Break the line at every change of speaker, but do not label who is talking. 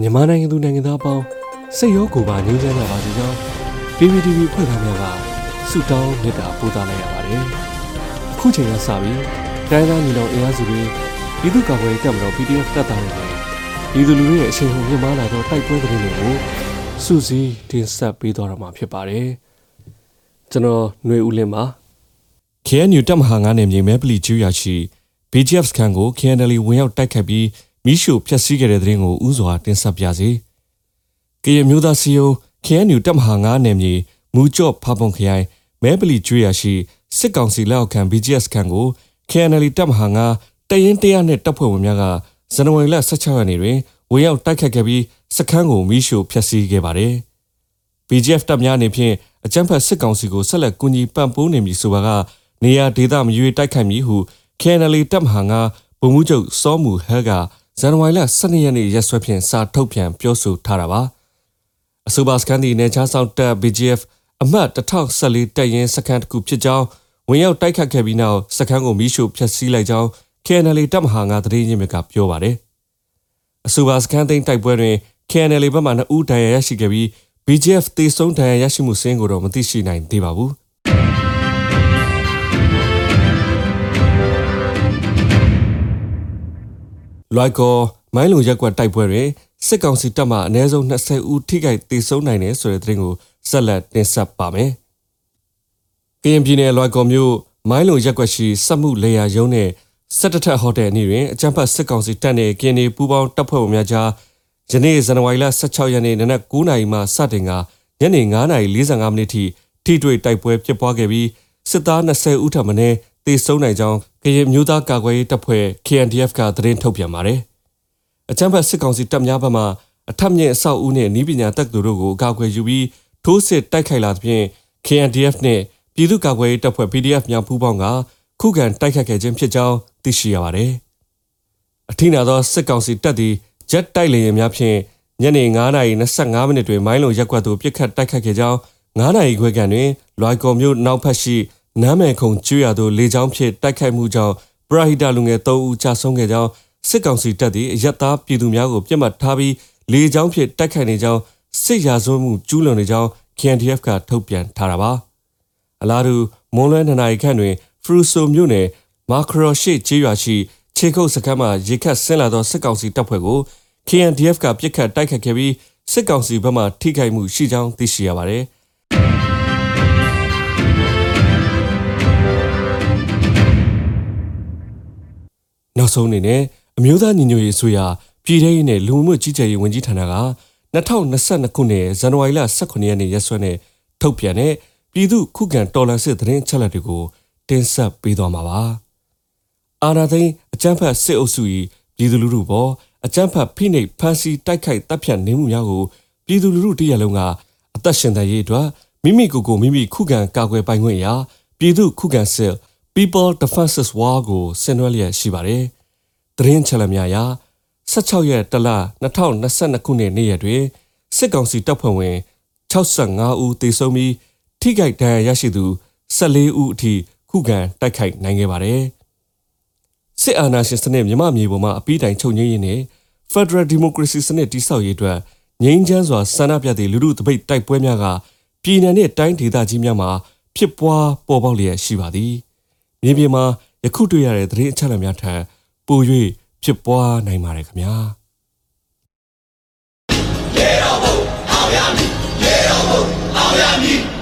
မြန်မာနိုင်ငံသူနိုင်ငံသားအပေါင်းစိတ်ရောကိုယ်ပါငြိမ်းချမ်းကြပါစေကြောင်း PPTV ဖွဲ့သားများကဆုတောင်းမေတ္တာပို့သလိုက်ရပါတယ်။အခုချိန်ကစပြီးတိုင်းသားညီနောင်အင်အားစုတွေပြည်သူ့ကာကွယ်ရေးတပ်မတော် PDF တပ်သားတွေနဲ့ပြည်သူလူထုရဲ့အချိန်ဟုန်မြင့်မားလာသောတိုက်ပွဲသတင်းတွေကိုစူးစီးတင်ဆက်ပေးသွားတော့မှာဖြစ်ပါတယ်။ကျွန်တော်ຫນွေဦးလင်းပါ
KNU တပ်မဟာ9နယ်မြေမဲပလီကျူရရှိ BGF စခန်းကို KNL ဝင်ရောက်တိုက်ခတ်ပြီး မိရှုဖျက်ဆီးခဲ့တဲ့တဲ့ရင်ကိုဥစွာတင်ဆက်ပြစေ။ကရင်မျိုးသားစီယို KNU တပ်မဟာ9နယ်မြေမူကြော့ဖာပွန်ခရိုင်မဲပလီကျူရရှိစစ်ကောင်စီလက်အောက်ခံ BGF စခန်းကို KNL တပ်မဟာ9တရင်တရနဲ့တပ်ဖွဲ့ဝင်များကဇန်နဝါရီလ16ရက်နေ့တွင်ဝင်ရောက်တိုက်ခတ်ခဲ့ပြီးစခန်းကိုမိရှုဖျက်ဆီးခဲ့ပါတယ်။ BGF တပ်များအနေဖြင့်အကြမ်းဖက်စစ်ကောင်စီကိုဆက်လက်ကူညီပံ့ပိုးနေမည်ဆိုပါကနေရာဒေသမရွေတိုက်ခိုက်မည်ဟု KNL တပ်မဟာငါဗိုလ်မှူးချုပ်စောမူဟဲက ဇန်နဝါရီလ12ရက်နေ့ရက်စွဲဖြင့်စာထုတ်ပြန်ပြောဆိုထားတာပါအဆိုပါစကန်ဒီနေချာဆောင်တပ် BGF အမှတ်1014တပ်ရင်းစခန်းတစ်ခုဖြစ်ကြောင်းဝင်ရောက်တိုက်ခတ်ခဲ့ပြီးနောက်စခန်းကိုမိရှုဖျက်ဆီးလိုက်ကြောင်း KNL တပ်မဟာငါသတင်းရင်းမြစ်ကပြောပါတယ်အဆိုပါစကန်သိန်းတိုက်ပွဲတွင် KNL ဘက်မှ2ဦးဒဏ်ရာရရှိခဲ့ပြီး BGF တေဆုံးဒဏ်ရာရရှိမှုစင်းကိုတော့မသိရှိနိုင်သေးပါဘူး လွိုက်ကောမိုင်းလုံရက်ကွက်တိုက်ပွဲတွင်စစ်ကောင်စီတပ်မှအနည်းဆုံး20ဦးထိခိုက်ဒေဆုံးနိုင်တယ်ဆိုတဲ့သတင်းကိုဆက်လက်တင်ဆက်ပါမယ်။ကရင်ပြည်နယ်လွိုက်ကောမြို့မိုင်းလုံရက်ကွက်ရှိစက်မှုလေယာရုံးနဲ့စစ်တပ်ထက်ဟိုတယ်အနီးတွင်အကြမ်းဖက်စစ်ကောင်စီတပ်နှင့်ကရင်နေပူးပေါင်းတပ်ဖွဲ့ဝင်များကြားယနေ့ဇန်နဝါရီလ16ရက်နေ့နနက်9:00နာရီမှစတင်ကညနေ9:45မိနစ်ထိထိတွေ့တိုက်ပွဲဖြစ်ပွားခဲ့ပြီးစစ်သား20ဦးထပ်မံတေဆုံးနိုင်ကြောင်း ကရင်မျိုးသားကာကွယ်ရေးတပ်ဖွဲ့ KNDF ကသတင်းထုတ်ပြန်ပါတယ်။အကြမ်းဖက်စစ်ကောင်စီတပ်များဘက်မှအထက်မြင့်အဆောက်အဦနှင့်ဤပညာတပ်သူတို့ကိုအကာအကွယ်ယူပြီးထိုးစစ်တိုက်ခိုက်လာသဖြင့် KNDF နှင့်ပြည်သူ့ကာကွယ်ရေးတပ်ဖွဲ့ PDF များပူးပေါင်းကခုခံတိုက်ခတ်ခဲ့ခြင်းဖြစ်ကြောင်းသိရှိရပါတယ်။အထင်သာသောစစ်ကောင်စီတပ်သည်ဂျက်တိုက်လေယာဉ်များဖြင့်ညနေ9:25မိနစ်တွင်မိုင်းလုံရက်ကွက်သို့ပစ်ခတ်တိုက်ခတ်ခဲ့ကြောင်း9နာရီခွဲခန့်တွင်လွိုင်ကော်မြို့နောက်ဖက်ရှိ နမ်းမယ်ခုံကျွရသို့လေကြောင်းဖြင့်တိုက်ခိုက်မှုကြောင့်ပရဟိတလူငယ်3ဦးကြာဆုံးခဲ့ကြောင်းစစ်ကောင်စီတပ်သည်ရက်သားပြည်သူများကိုပြစ်မှတ်ထားပြီးလေကြောင်းဖြင့်တိုက်ခိုက်နေကြောင်းစစ်ရာဇဝတ်မှုကျူးလွန်နေကြောင်း KNDF ကထုတ်ပြန်ထားတာပါအလားတူမွန်လွဲနှစ်နာရီခန့်တွင်ဖရူဆိုမြို့နယ်မာခရောရှိကျေးရွာရှိခြေကုပ်စခန်းမှရေခတ်ဆင်းလာသောစစ်ကောင်စီတပ်ဖွဲ့ကို KNDF ကပြစ်ခတ်တိုက်ခတ်ခဲ့ပြီးစစ်ကောင်စီဘက်မှထိခိုက်မှုရှိကြောင်းသိရှိရပါတယ် နောက်ဆုံးအနေနဲ့အမျိုးသားညီညွတ်ရေးဆိုရာပြည်ထရေးနဲ့လူမှုကြီးကြပ်ရေးဝန်ကြီးဌာနက2022ခုနှစ်ဇန်နဝါရီလ18ရက်နေ့ရက်စွဲနဲ့ထုတ်ပြန်တဲ့ပြည်သူခုခံတော်လှန်စစ်သတင်းအချက်အလက်တွေကိုတင်ဆက်ပေးသွားမှာပါ။အာနာသိန်းအကြမ်းဖက်စစ်အုပ်စု၏ပြည်သူလူထုပေါ်အကြမ်းဖက်ဖိနှိပ်ဖမ်းဆီးတိုက်ခိုက်တပ်ဖြတ်နေမှုများကိုပြည်သူလူထုတရလုံးကအသက်ရှင်သန်ရေးအတွက်မိမိကိုယ်ကိုမိမိခုခံကာကွယ်ပိုင်ခွင့်ရာပြည်သူခုခံစစ် People Defenses War ကိုဆင်နွှဲလျက်ရှိပါတယ်။သတင်းချက်လက်များအရ16ရက်တလ2022ခုနှစ်နေ့ရက်တွင်စစ်ကောင်စီတပ်ဖွဲ့ဝင်65ဦးသေဆုံးပြီးထိခိုက်ဒဏ်ရာရရှိသူ14ဦးအထိခုခံတိုက်ခိုက်နိုင်ခဲ့ပါတယ်။စစ်အာဏာရှင်စနစ်မြမမြေပေါ်မှာအပိတိုင်ချုပ်ငြိမ်းရေးနဲ့ Federal Democracy စနစ်တည်ဆောက်ရေးအတွက်ငြိမ်းချမ်းစွာဆန္ဒပြသည့်လူထုတပိတ်တိုက်ပွဲများကပြည်내နှင့်တိုင်းဒေသကြီးများမှာဖြစ်ပွားပေါ်ပေါက်လျက်ရှိပါသည်။ မြေပြင်မှာယခုတွေ့ရတဲ့သတင်းအချက်အလက်များထက်ပို၍ဖြစ်ပွားနိုင်ပါတယ်ခင်ဗျာရေတော်ဘုံအောင်ရမည်ရေတော်ဘုံအောင်ရမည်